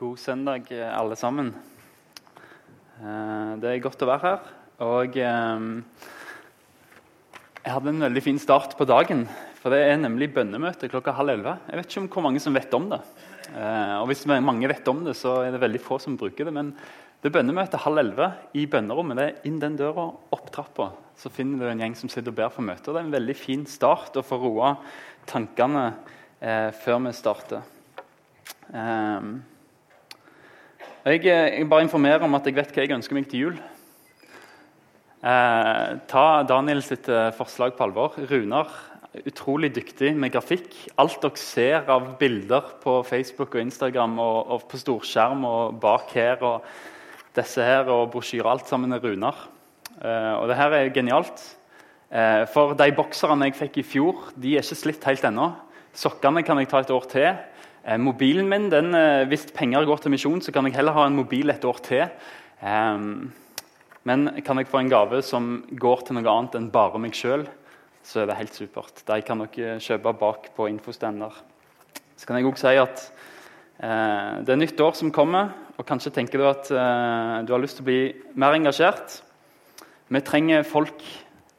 God søndag, eh, alle sammen. Eh, Det er godt å være her. Og eh, jeg hadde en veldig fin start på dagen. For det er nemlig bønnemøte klokka halv elleve. Jeg vet ikke om hvor mange som vet om det. Og hvis mange vet om det, så er det veldig få som bruker det. Men det er bønnemøte halv elleve i bønnerommet. Det er inn den døra, opp trappa. Så finner du en gjeng som sitter og ber for møtet. Det er en veldig fin start å få roa tankene eh, før vi starter. Um, jeg, jeg, bare informerer om at jeg vet hva jeg ønsker meg til jul. Eh, ta Daniel sitt eh, forslag på alvor. Runar utrolig dyktig med grafikk. Alt dere ser av bilder på Facebook og Instagram og, og på storskjerm og bak her og disse her og brosjyrer, alt sammen er Runar. Eh, og det her er genialt. Eh, for de bokserne jeg fikk i fjor, de er ikke slitt helt ennå. Sokkene kan jeg ta et år til. Eh, mobilen min, den, eh, Hvis penger går til misjon, så kan jeg heller ha en mobil et år til. Eh, men kan jeg få en gave som går til noe annet enn bare meg sjøl, så er det helt supert. De kan dere kjøpe bak på infostender. Så kan jeg også si at eh, det er nytt år som kommer, og kanskje tenker du at eh, du har lyst til å bli mer engasjert. Vi trenger folk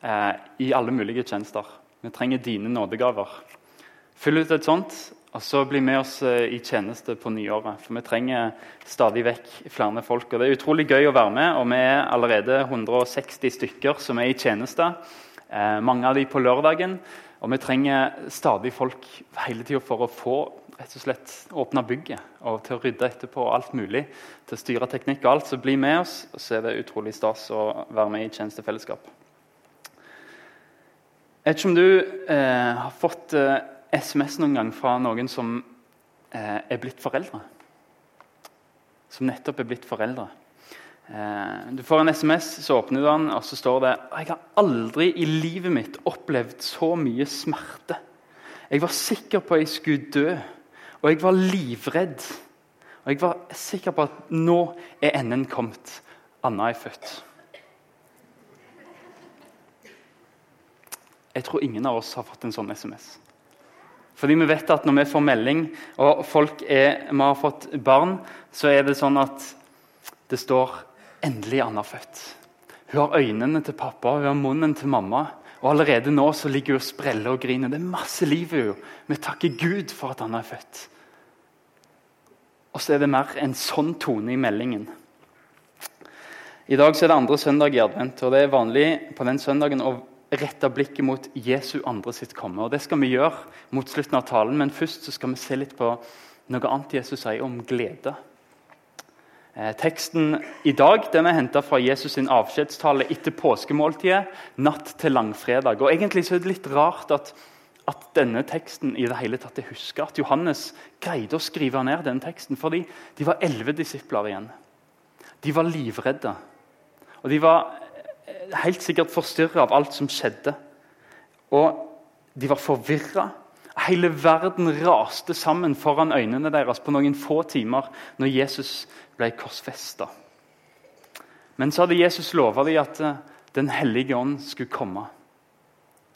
eh, i alle mulige tjenester. Vi trenger dine nådegaver. Fyll ut et sånt, og så bli med oss eh, i tjeneste på nyåret. For vi trenger stadig vekk flere folk. Og Det er utrolig gøy å være med, og vi er allerede 160 stykker som er i tjeneste. Eh, mange av de på lørdagen. Og vi trenger stadig folk hele tida for å få rett og slett åpna bygget og til å rydde etterpå og alt mulig. Til å styre teknikk og alt. Så bli med oss, og så er det utrolig stas å være med i tjenestefellesskap. Jeg vet ikke om du eh, har fått eh, SMS noen gang fra noen som eh, er blitt foreldre. Som nettopp er blitt foreldre. Eh, du får en SMS, så åpner du den, og så står det Jeg har aldri i livet mitt opplevd så mye smerte. Jeg var sikker på at jeg skulle dø, og jeg var livredd. Og jeg var sikker på at nå er enden kommet. Anna er født. Jeg tror ingen av oss har fått en sånn SMS. Fordi vi vet at når vi får melding og folk er, vi har fått barn, så er det sånn at det står 'endelig Anna født'. Hun har øynene til pappa hun har munnen til mamma. Og Allerede nå så ligger hun og spreller og griner. Det er masse liv i henne. Vi takker Gud for at han er født. Og så er det mer en sånn tone i meldingen. I dag så er det andre søndag i advent, og det er vanlig på den søndagen å rette blikket mot Jesu andre sitt komme. Og Det skal vi gjøre mot slutten av talen, men først skal vi se litt på noe annet Jesus sier om glede. Eh, teksten i dag den er henta fra Jesus' sin avskjedstale etter påskemåltidet, natt til langfredag. Og Egentlig så er det litt rart at, at denne teksten i det hele tatt er huska. At Johannes greide å skrive ned denne teksten, fordi de var elleve disipler igjen. De var livredde. Og de var helt sikkert forstyrra av alt som skjedde. Og de var forvirra. Hele verden raste sammen foran øynene deres på noen få timer når Jesus ble korsfesta. Men så hadde Jesus lova dem at eh, Den hellige ånd skulle komme.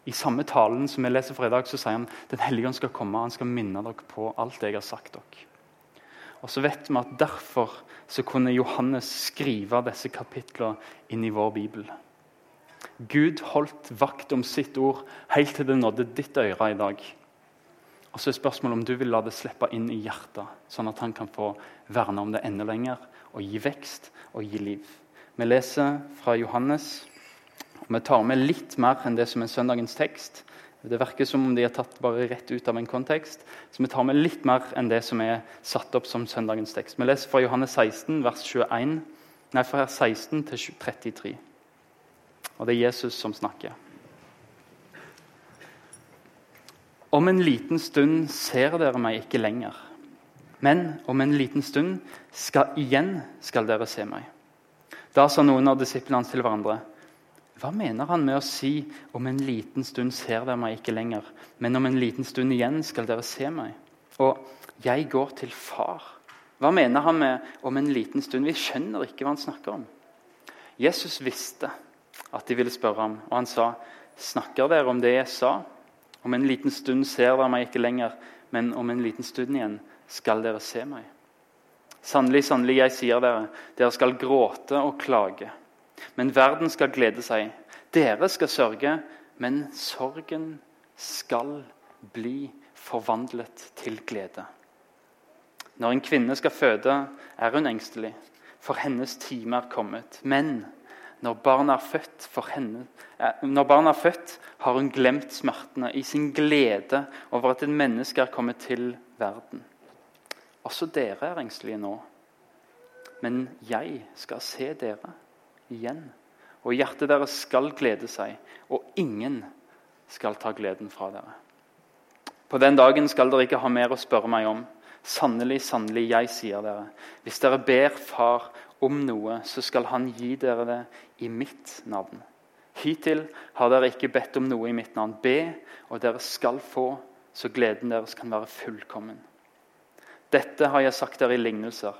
I samme talen som vi leser fra i dag, så sier han Den hellige ånd skal komme han skal minne dere på alt jeg har sagt dere. Og så vet vi at Derfor så kunne Johannes skrive disse kapitlene inn i vår bibel. Gud holdt vakt om sitt ord helt til det nådde ditt øre i dag. Og så er spørsmålet om du vil la det slippe inn i hjertet, sånn at han kan få verne om det enda lenger og gi vekst og gi liv. Vi leser fra Johannes, og vi tar med litt mer enn det som er søndagens tekst. Det virker som om de er tatt bare rett ut av en kontekst. Så vi tar med litt mer enn det som er satt opp som søndagens tekst. Vi leser fra Johannes 16, vers 21, nei, fra 16 til 33. Og det er Jesus som snakker. Om en liten stund ser dere meg ikke lenger. Men om en liten stund skal, igjen skal dere se meg. Da sa noen av disiplene til hverandre. Hva mener han med å si 'om en liten stund ser dere meg ikke lenger', men om en liten stund igjen skal dere se meg? Og 'jeg går til far'. Hva mener han med 'om en liten stund'? Vi skjønner ikke hva han snakker om. Jesus visste at de ville spørre ham. Og han sa, 'Snakker dere om det jeg sa?' 'Om en liten stund ser dere meg ikke lenger, men om en liten stund igjen skal dere se meg.' Sannelig, sannelig, jeg sier dere, dere skal gråte og klage. Men verden skal glede seg. Dere skal sørge, men sorgen skal bli forvandlet til glede. Når en kvinne skal føde, er hun engstelig, for hennes time er kommet. Men når barna er født, henne, eh, når barna er født har hun glemt smertene i sin glede over at et menneske er kommet til verden. Også dere er engstelige nå. Men jeg skal se dere igjen, og hjertet deres skal glede seg, og ingen skal ta gleden fra dere. På den dagen skal dere ikke ha mer å spørre meg om. Sannelig, sannelig, jeg sier dere, hvis dere ber Far om noe, så skal Han gi dere det i mitt navn. Hittil har dere ikke bedt om noe i mitt navn. Be, og dere skal få, så gleden deres kan være fullkommen. Dette har jeg sagt dere i lignelser.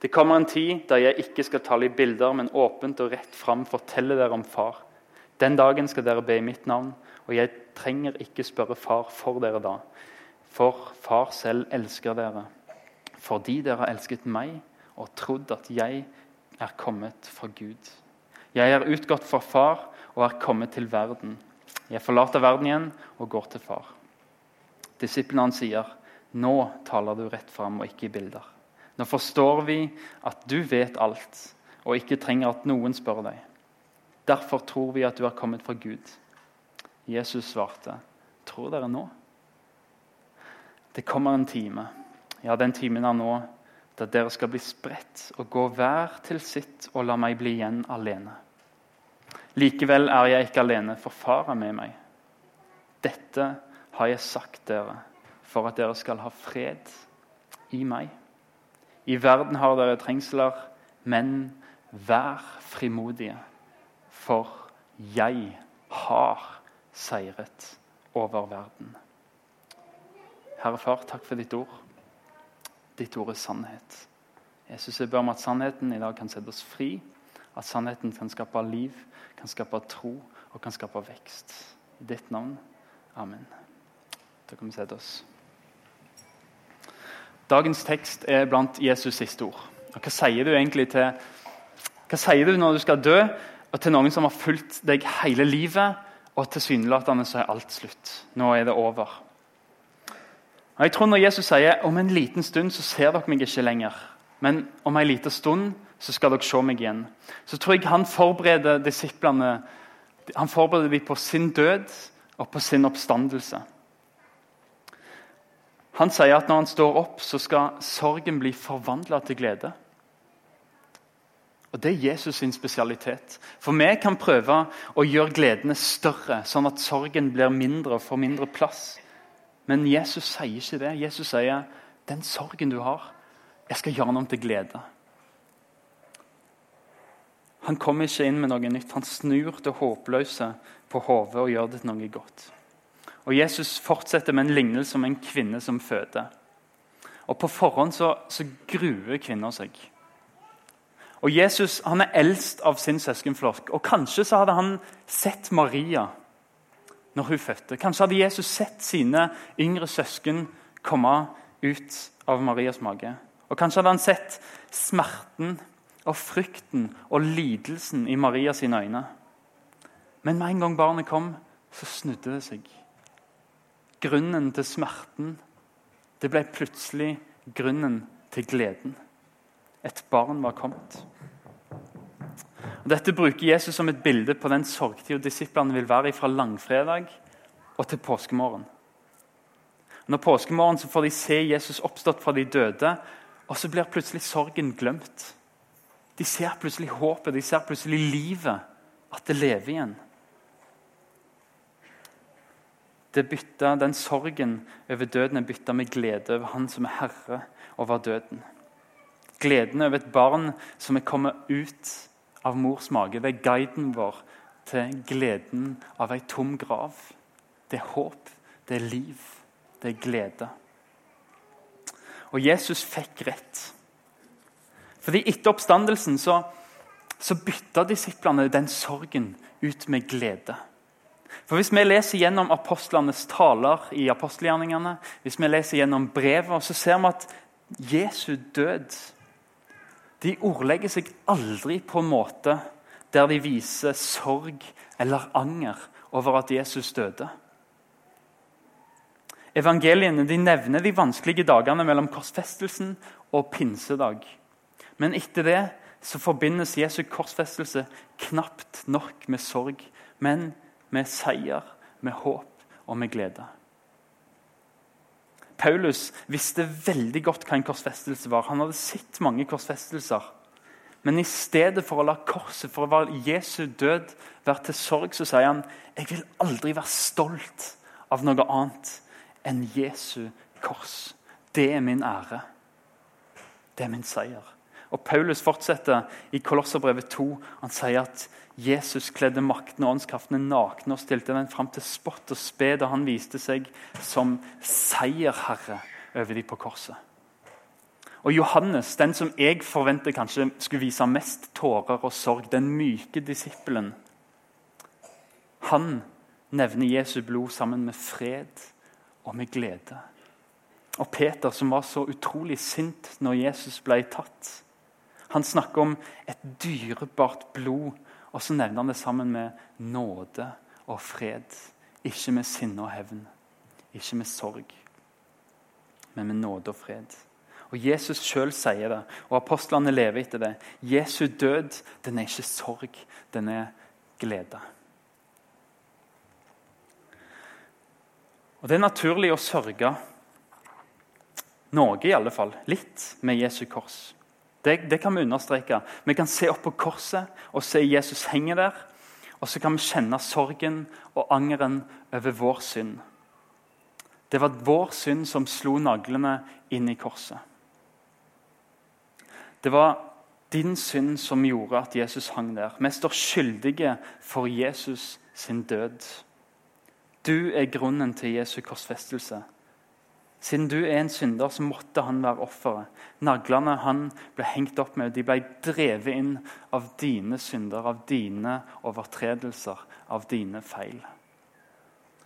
Det kommer en tid der jeg ikke skal tale i bilder, men åpent og rett fram fortelle dere om Far. Den dagen skal dere be i mitt navn, og jeg trenger ikke spørre Far for dere da. For Far selv elsker dere, fordi dere har elsket meg og trodd at jeg er kommet fra Gud. Jeg er utgått fra Far og er kommet til verden. Jeg forlater verden igjen og går til Far. Disiplene hans sier, nå taler du rett fram og ikke i bilder. Nå forstår vi at du vet alt og ikke trenger at noen spør deg. Derfor tror vi at du har kommet fra Gud. Jesus svarte, tror dere nå? Det kommer en time, ja, den timen er nå, da dere skal bli spredt og gå hver til sitt og la meg bli igjen alene. Likevel er jeg ikke alene, for far er med meg. Dette har jeg sagt dere for at dere skal ha fred i meg. I verden har dere trengsler, men vær frimodige, for jeg har seiret over verden. Herre Far, takk for ditt ord. Ditt ord er sannhet. Jesus, jeg ber om at sannheten i dag kan sette oss fri. At sannheten kan skape liv, kan skape tro og kan skape vekst. I ditt navn. Amen. Da kan vi sette oss. Dagens tekst er blant Jesus' siste ord. Og hva sier du egentlig til hva sier du når du skal dø, og til noen som har fulgt deg hele livet, og tilsynelatende så er alt slutt? Nå er det over. Og jeg tror Når Jesus sier om en liten stund så ser dere meg ikke lenger, men om en liten stund så skal dere se meg igjen, så tror jeg han forbereder disiplene han forbereder dem på sin død og på sin oppstandelse. Han sier at når han står opp, så skal sorgen bli forvandla til glede. Og Det er Jesus sin spesialitet. For vi kan prøve å gjøre gledene større, sånn at sorgen blir mindre og får mindre plass. Men Jesus sier ikke det. Jesus sier den sorgen du har, jeg skal gjøre den om til glede. Han kommer ikke inn med noe nytt. Han snur det håpløse på hodet og gjør det til noe godt. Og Jesus fortsetter med en lignelse om en kvinne som føder. Og På forhånd så, så gruer kvinner seg. Og Jesus han er eldst av sin søskenflokk. og Kanskje så hadde han sett Maria når hun fødte. Kanskje hadde Jesus sett sine yngre søsken komme ut av Marias mage. Og Kanskje hadde han sett smerten og frykten og lidelsen i Marias øyne. Men med en gang barnet kom, så snudde det seg grunnen til smerten. Det ble plutselig grunnen til gleden. Et barn var kommet. Og dette bruker Jesus som et bilde på den sorgtida disiplene vil være fra langfredag og til påskemorgen. Når påskemorgen så får de se Jesus oppstått fra de døde, og så blir plutselig sorgen glemt. De ser plutselig håpet, de ser plutselig livet, at det lever igjen det bytta, Den sorgen over døden er bytta med glede over Han som er herre over døden. Gleden over et barn som er kommet ut av mors mage. Det er guiden vår til gleden av ei tom grav. Det er håp, det er liv, det er glede. Og Jesus fikk rett. Fordi Etter oppstandelsen så, så bytta disiplene den sorgen ut med glede. For Hvis vi leser gjennom apostlenes taler i apostelgjerningene, hvis vi leser gjennom brevet, så ser vi at Jesu død de ordlegger seg aldri på en måte der de viser sorg eller anger over at Jesus døde. Evangeliene de nevner de vanskelige dagene mellom korsfestelsen og pinsedag. Men etter det så forbindes Jesu korsfestelse knapt nok med sorg, men med seier, med håp og med glede. Paulus visste veldig godt hva en korsfestelse var. Han hadde sett mange korsfestelser. Men i stedet for å la korset, for å være Jesu død, være til sorg, så sier han jeg vil aldri være stolt av noe annet enn Jesu kors. Det er min ære. Det er min seier. Og Paulus fortsetter i Kolosserbrevet 2. Han sier at Jesus kledde makten og åndskraftene nakne og stilte den fram til spott og spe da han viste seg som seierherre over de på korset. Og Johannes, den som jeg forventer kanskje skulle vise mest tårer og sorg, den myke disippelen, han nevner Jesu blod sammen med fred og med glede. Og Peter, som var så utrolig sint når Jesus ble tatt, han snakker om et dyrebart blod og så nevner han det sammen med nåde og fred. Ikke med sinne og hevn, ikke med sorg, men med nåde og fred. Og Jesus sjøl sier det, og apostlene lever etter det. Jesu død den er ikke sorg, den er glede. Og Det er naturlig å sørge noe, i alle fall. Litt med Jesu kors. Det, det, kan vi understreke. Vi kan se opp på korset og se Jesus henge der. Og så kan vi kjenne sorgen og angeren over vår synd. Det var vår synd som slo naglene inn i korset. Det var din synd som gjorde at Jesus hang der. Vi står skyldige for Jesus sin død. Du er grunnen til Jesu korsfestelse. Siden du er en synder, så måtte han være offeret. Naglene han ble hengt opp med, de ble drevet inn av dine synder, av dine overtredelser, av dine feil.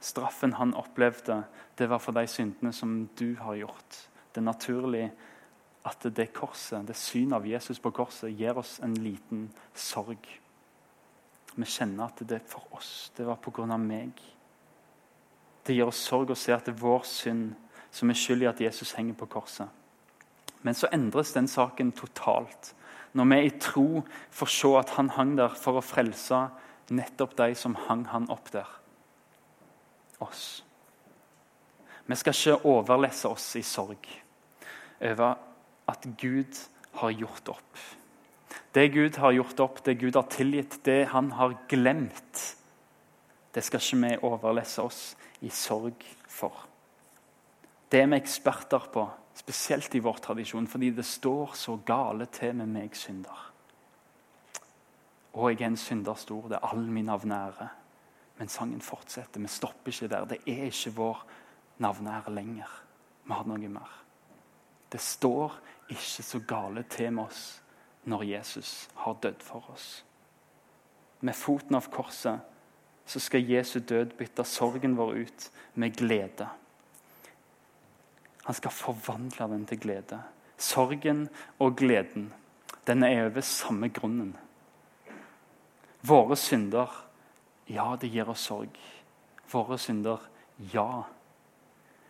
Straffen han opplevde, det var for de syndene som du har gjort. Det er naturlig at det korset, det synet av Jesus på korset gir oss en liten sorg. Vi kjenner at det er for oss. Det var pga. meg. Det gir oss sorg å se at vår synd som er skyld i at Jesus henger på korset. Men så endres den saken totalt når vi i tro får se at han hang der for å frelse nettopp de som hang han opp der. Oss. Vi skal ikke overlesse oss i sorg over at Gud har gjort opp. Det Gud har gjort opp, det Gud har tilgitt, det han har glemt, det skal ikke vi overlesse oss i sorg for. Det er vi eksperter på, spesielt i vår tradisjon, fordi det står så gale til med meg synder. Og jeg er en synder stor, det er all min navnære. Men sangen fortsetter. Vi stopper ikke der. Det er ikke vår navnære lenger. Vi har noe mer. Det står ikke så gale til med oss når Jesus har dødd for oss. Med foten av korset så skal Jesu død bytte sorgen vår ut med glede. Han skal forvandle den til glede. Sorgen og gleden den er over samme grunnen. Våre synder, ja, det gir oss sorg. Våre synder, ja.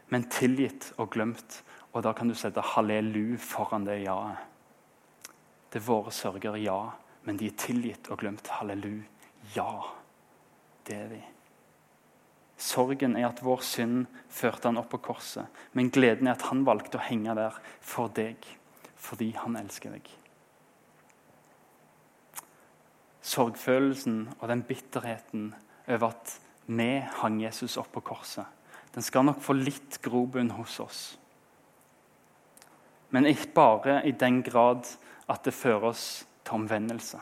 Men tilgitt og glemt. Og da kan du sette hallelu foran det ja-et. Det er våre sørger, ja. Men de er tilgitt og glemt. Hallelu. Ja, det er vi. Sorgen er at vår synd førte han opp på korset. Men gleden er at han valgte å henge der for deg, fordi han elsker deg. Sorgfølelsen og den bitterheten over at vi hang Jesus opp på korset, den skal nok få litt grobunn hos oss. Men ikke bare i den grad at det fører oss til omvendelse.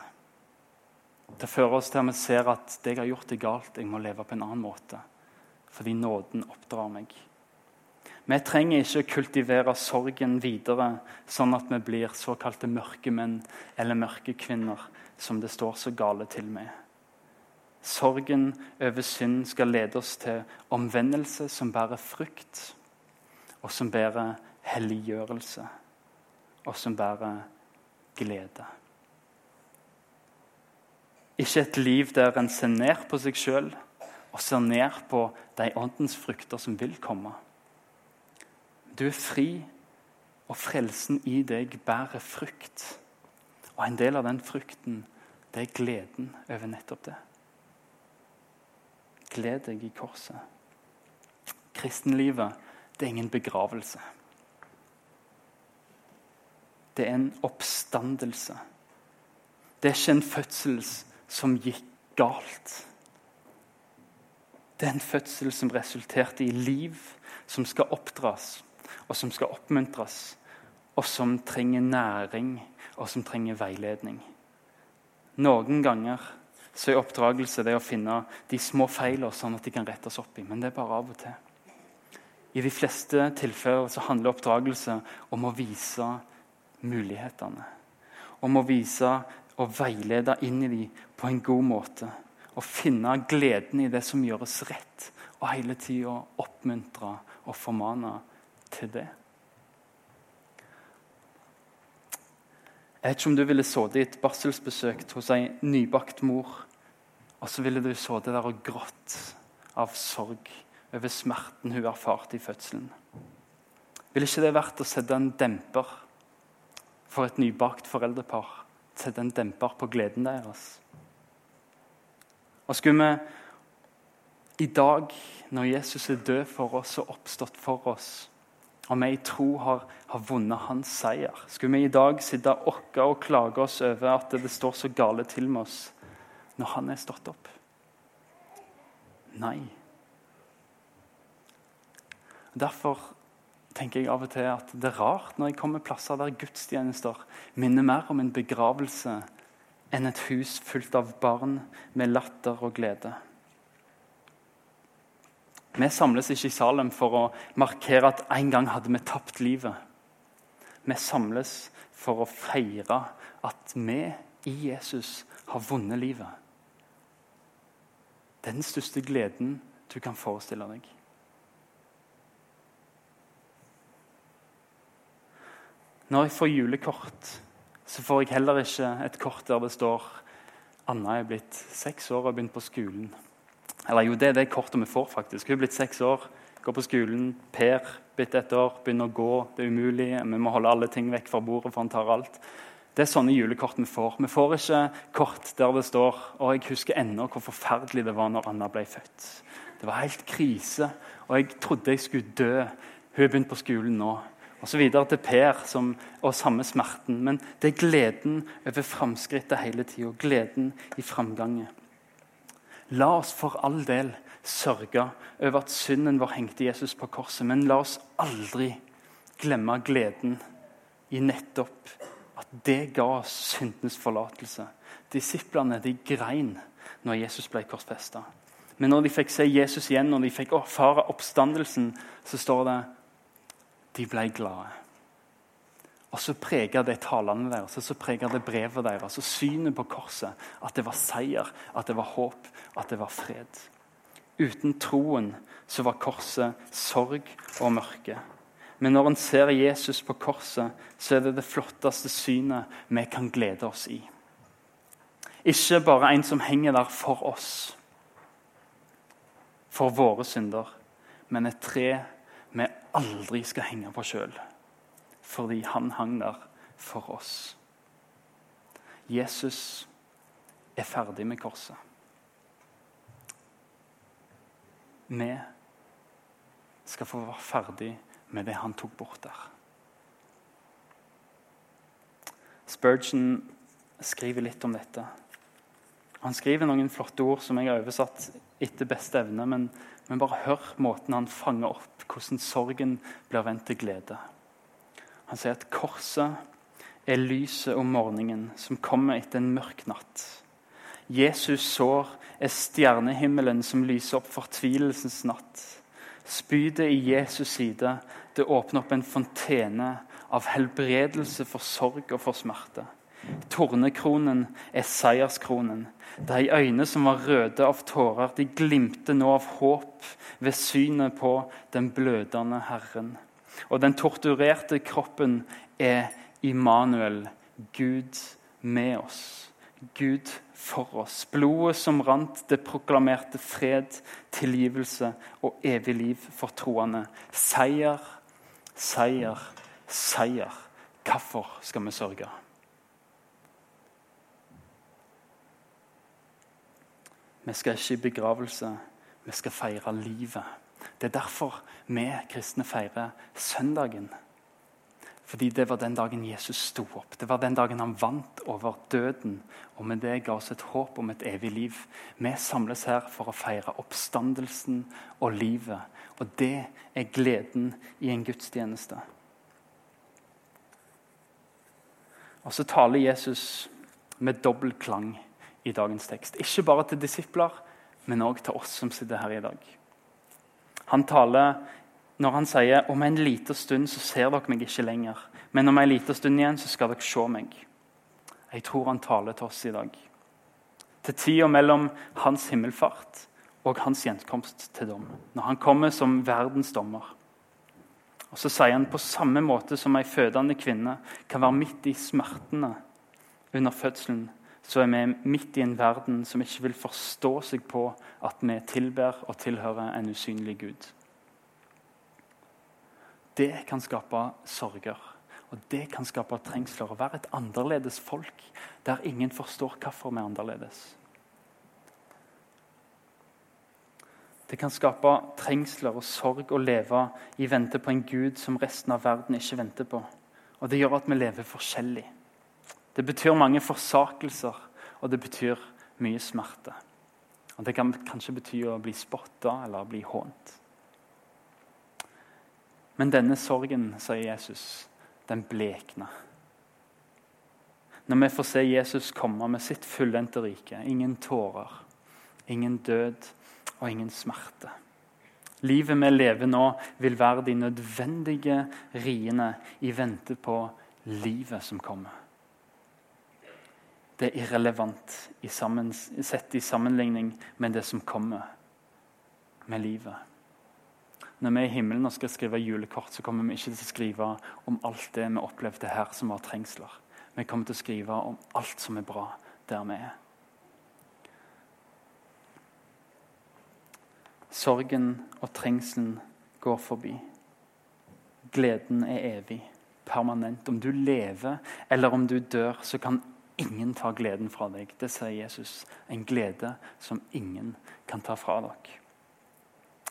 Det fører oss til at vi ser at det jeg har gjort, er galt. Jeg må leve på en annen måte fordi nåden oppdrar meg. Vi trenger ikke å kultivere sorgen videre, sånn at vi blir såkalte mørke menn eller mørke kvinner, som det står så gale til med. Sorgen over synd skal lede oss til omvendelse som bærer frukt, og som bærer helliggjørelse, og som bærer glede. Ikke et liv der en ser ned på seg sjøl og ser ned på de åndens frukter som vil komme. Du er fri, og frelsen i deg bærer frukt. Og en del av den frukten, det er gleden over nettopp det. Gled deg i korset. Kristenlivet, det er ingen begravelse. Det er en oppstandelse. Det er ikke en fødsel som gikk galt. Det er en fødsel som resulterte i liv som skal oppdras, og som skal oppmuntres, og som trenger næring, og som trenger veiledning. Noen ganger så er oppdragelse det å finne de små feilene, sånn at de kan rettes opp i. Men det er bare av og til. I de fleste tilfeller så handler oppdragelse om å vise mulighetene. Om å vise og veilede inn i dem på en god måte. Og finne gleden i det som gjøres rett, og hele tida oppmuntre og formane til det. Jeg vet ikke om du ville sittet i et barselsbesøk hos ei nybakt mor, og så ville du sittet der og grått av sorg over smerten hun erfarte i fødselen. Ville ikke det vært å sette en demper for et nybakt foreldrepar? Sette en demper på gleden deres? Og skulle vi i dag, når Jesus er død for oss og oppstått for oss, og vi i tro har, har vunnet hans seier, skulle vi i dag sitte okke og klage oss over at det står så gale til med oss når han er stått opp? Nei. Derfor tenker jeg av og til at det er rart når jeg kommer plasser der gudstjenester minner mer om en begravelse enn et hus fullt av barn med latter og glede. Vi samles ikke i Salem for å markere at en gang hadde vi tapt livet. Vi samles for å feire at vi i Jesus har vunnet livet. Den største gleden du kan forestille deg. Når jeg får julekort, så får jeg heller ikke et kort der det står Anna er blitt seks år og har begynt på skolen. Eller jo, det er det kortet vi får, faktisk. Hun er blitt seks år, går på skolen. Per blitt ett år, begynner å gå. Det er umulig. Vi må holde alle ting vekk fra bordet, for han tar alt. Det er sånne julekort vi får. Vi får ikke kort der det står og jeg husker ennå hvor forferdelig det var når Anna ble født. Det var helt krise, og jeg trodde jeg skulle dø. Hun er begynt på skolen nå videre til Per som, og samme smerten. Men det er gleden over framskrittet hele tida. Gleden i framgangen. La oss for all del sørge over at synden vår hengte Jesus på korset, men la oss aldri glemme gleden i nettopp at det ga oss syndenes forlatelse. Disiplene de grein når Jesus ble korsfesta. Men når de fikk se Jesus igjen, når de fikk erfare oppstandelsen, så står det de ble glade. Og så preger det talene deres, og så preger det brevet deres og synet på korset. At det var seier, at det var håp, at det var fred. Uten troen så var korset sorg og mørke. Men når en ser Jesus på korset, så er det det flotteste synet vi kan glede oss i. Ikke bare en som henger der for oss, for våre synder, men et tre aldri skal henge på sjøl, fordi han hang der for oss. Jesus er ferdig med korset. Vi skal få være ferdig med det han tok bort der. Spurgeon skriver litt om dette. Han skriver noen flotte ord som jeg har oversatt etter beste evne. Men, men bare hør måten han fanger opp hvordan sorgen blir vendt til glede. Han sier at korset er lyset om morgenen som kommer etter en mørk natt. Jesus sår er stjernehimmelen som lyser opp fortvilelsens natt. Spydet i Jesus side det åpner opp en fontene av helbredelse for sorg og for smerte. Tornekronen er seierskronen. De øyne som var røde av tårer, de glimter nå av håp ved synet på den blødende Herren. Og den torturerte kroppen er Immanuel, Gud med oss. Gud for oss. Blodet som rant, det proklamerte fred, tilgivelse og evig liv for troende. Seier, seier, seier. Hvorfor skal vi sørge? Vi skal ikke i begravelse, vi skal feire livet. Det er derfor vi kristne feirer søndagen. Fordi det var den dagen Jesus sto opp. Det var den dagen han vant over døden. Og med det ga oss et håp om et evig liv. Vi samles her for å feire oppstandelsen og livet. Og det er gleden i en gudstjeneste. Og så taler Jesus med dobbel klang i dagens tekst. Ikke bare til disipler, men òg til oss som sitter her i dag. Han taler når han sier om en liten stund så ser dere meg ikke lenger, men om en liten stund igjen så skal dere se meg. Jeg tror han taler til oss i dag. Til tida mellom hans himmelfart og hans gjenkomst til dom. Når han kommer som verdens dommer. Og Så sier han på samme måte som ei fødende kvinne kan være midt i smertene under fødselen, så er vi midt i en verden som ikke vil forstå seg på at vi tilber og tilhører en usynlig Gud. Det kan skape sorger. Og det kan skape trengsler. Å være et annerledes folk der ingen forstår hvorfor vi er annerledes. Det kan skape trengsler og sorg å leve i vente på en Gud som resten av verden ikke venter på. Og Det gjør at vi lever forskjellig. Det betyr mange forsakelser, og det betyr mye smerte. Og Det kan kanskje bety å bli spotta eller bli hånt. Men denne sorgen, sier Jesus, den blekner. Når vi får se Jesus komme med sitt fullendte rike, ingen tårer, ingen død og ingen smerte. Livet vi lever nå, vil være de nødvendige riene i vente på livet som kommer. Det er irrelevant i sammen, sett i sammenligning med det som kommer med livet. Når vi er i himmelen og skal skrive julekort, så kommer vi ikke til å skrive om alt det vi opplevde her som var trengsler. Vi kommer til å skrive om alt som er bra der vi er. Sorgen og trengselen går forbi. Gleden er evig, permanent. Om du lever eller om du dør, så kan ingen ta gleden fra deg. Det sier Jesus. En glede som ingen kan ta fra dere.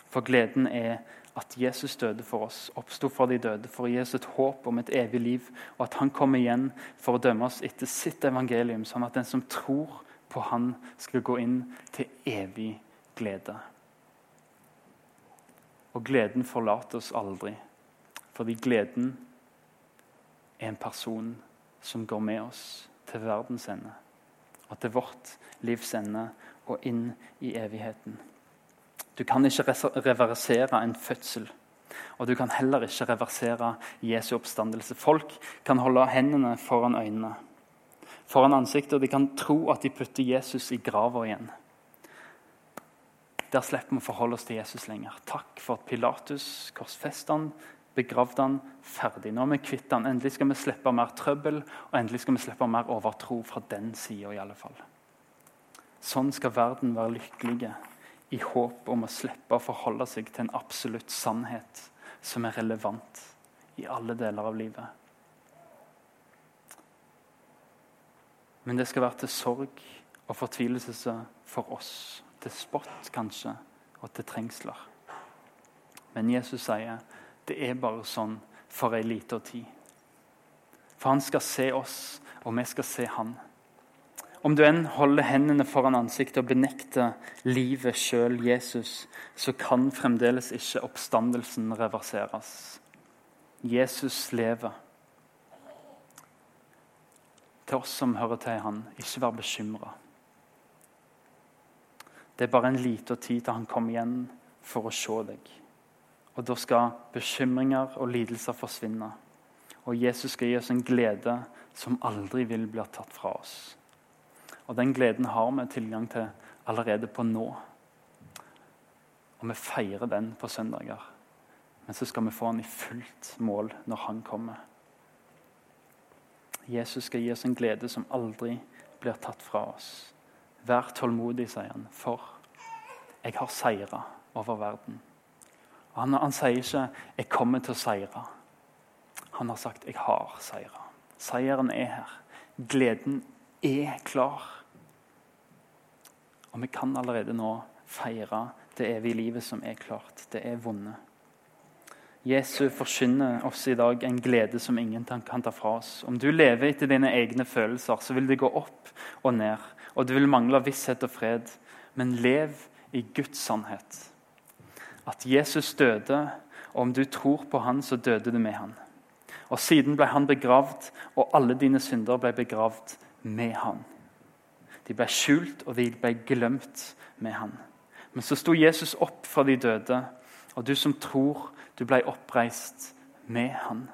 For gleden er at Jesus døde for oss, oppsto fra de døde, for å gi oss et håp om et evig liv, og at han kommer igjen for å dømme oss etter sitt evangelium, sånn at den som tror på han, skal gå inn til evig glede. Og gleden forlater oss aldri, fordi gleden er en person som går med oss til verdens ende, og til vårt livs ende og inn i evigheten. Du kan ikke reversere en fødsel. Og du kan heller ikke reversere Jesu oppstandelse. Folk kan holde hendene foran øynene, foran ansiktet, og de kan tro at de putter Jesus i grava igjen. Der slipper vi å forholde oss til Jesus lenger. Takk for at Pilatus korsfestet han, begravde han, ferdig. Nå er vi kvitt han. Endelig skal vi slippe mer trøbbel, og endelig skal vi slippe mer overtro fra den sida. Sånn skal verden være lykkelig i håp om å slippe å forholde seg til en absolutt sannhet som er relevant i alle deler av livet. Men det skal være til sorg og fortvilelse for oss. Til spott, kanskje, og til trengsler. Men Jesus sier det er bare sånn for ei lita tid. For han skal se oss, og vi skal se han. Om du enn holder hendene foran ansiktet og benekter livet sjøl, Jesus, så kan fremdeles ikke oppstandelsen reverseres. Jesus lever. Til oss som hører til han, ikke vær bekymra. Det er bare en liten tid til han kommer igjen for å se deg. Og Da skal bekymringer og lidelser forsvinne. Og Jesus skal gi oss en glede som aldri vil bli tatt fra oss. Og den gleden har vi tilgang til allerede på nå. Og vi feirer den på søndager. Men så skal vi få den i fullt mål når han kommer. Jesus skal gi oss en glede som aldri blir tatt fra oss. Vær tålmodig, sier han, for jeg har seira over verden. Han, han sier ikke 'jeg kommer til å seire'. Han har sagt 'jeg har seira'. Seieren er her. Gleden er klar. Og vi kan allerede nå feire det evige livet som er klart. Det er vunnet. Jesus forkynner oss i dag en glede som ingen kan ta fra oss. Om du lever etter dine egne følelser, så vil det gå opp og ned. Og du vil mangle visshet og fred. Men lev i Guds sannhet. At Jesus døde, og om du tror på han, så døde du med han. Og Siden ble han begravd, og alle dine synder ble begravd med han. De ble skjult, og de ble glemt med han. Men så sto Jesus opp fra de døde, og du som tror, du ble oppreist med han.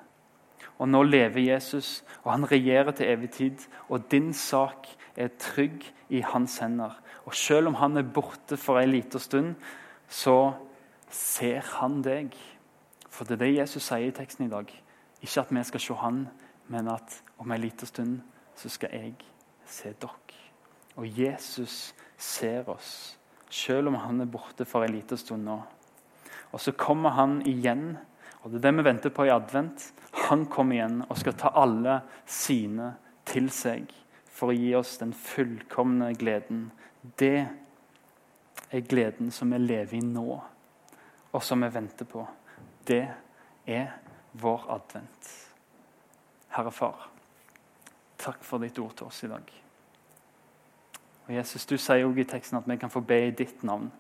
Og nå lever Jesus, og han regjerer til evig tid, og din sak er trygg i hans hender. Og selv om han er borte for en lita stund, så ser han deg. For det er det Jesus sier i teksten i dag. Ikke at vi skal se han, men at om en liten stund så skal jeg se dere. Og Jesus ser oss, selv om han er borte for en liten stund nå. Og så kommer han igjen, og det er det vi venter på i advent. Han kommer igjen og skal ta alle sine til seg for å gi oss den fullkomne gleden. Det er gleden som vi lever i nå, og som vi venter på. Det er vår advent. Herre Far, takk for ditt ord til oss i dag. Og Jesus, Du sier også i teksten at vi kan få be i ditt navn.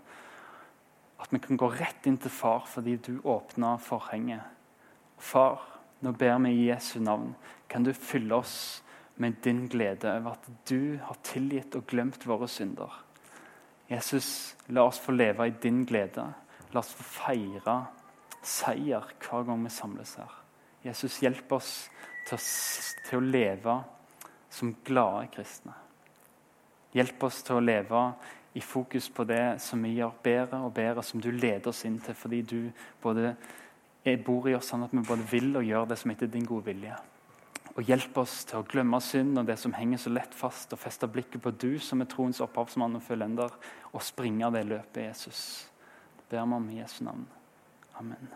At vi kan gå rett inn til Far fordi du åpna forhenget. Far, nå ber vi i Jesu navn. Kan du fylle oss med din glede over at du har tilgitt og glemt våre synder. Jesus, la oss få leve i din glede. La oss få feire seier hver gang vi samles her. Jesus, hjelp oss til til å leve som glade kristne. Hjelp oss til å leve i fokus på det som vi gjør bedre og bedre, som du leder oss inn til, fordi du både bor i oss sånn at vi både vil og gjør det som heter din gode vilje. Og hjelp oss til å glemme synd og det som henger så lett fast, og feste blikket på du som er troens opphavsmann og fullender, og springe det løpet, Jesus. Ber vi om Jesu navn. Amen.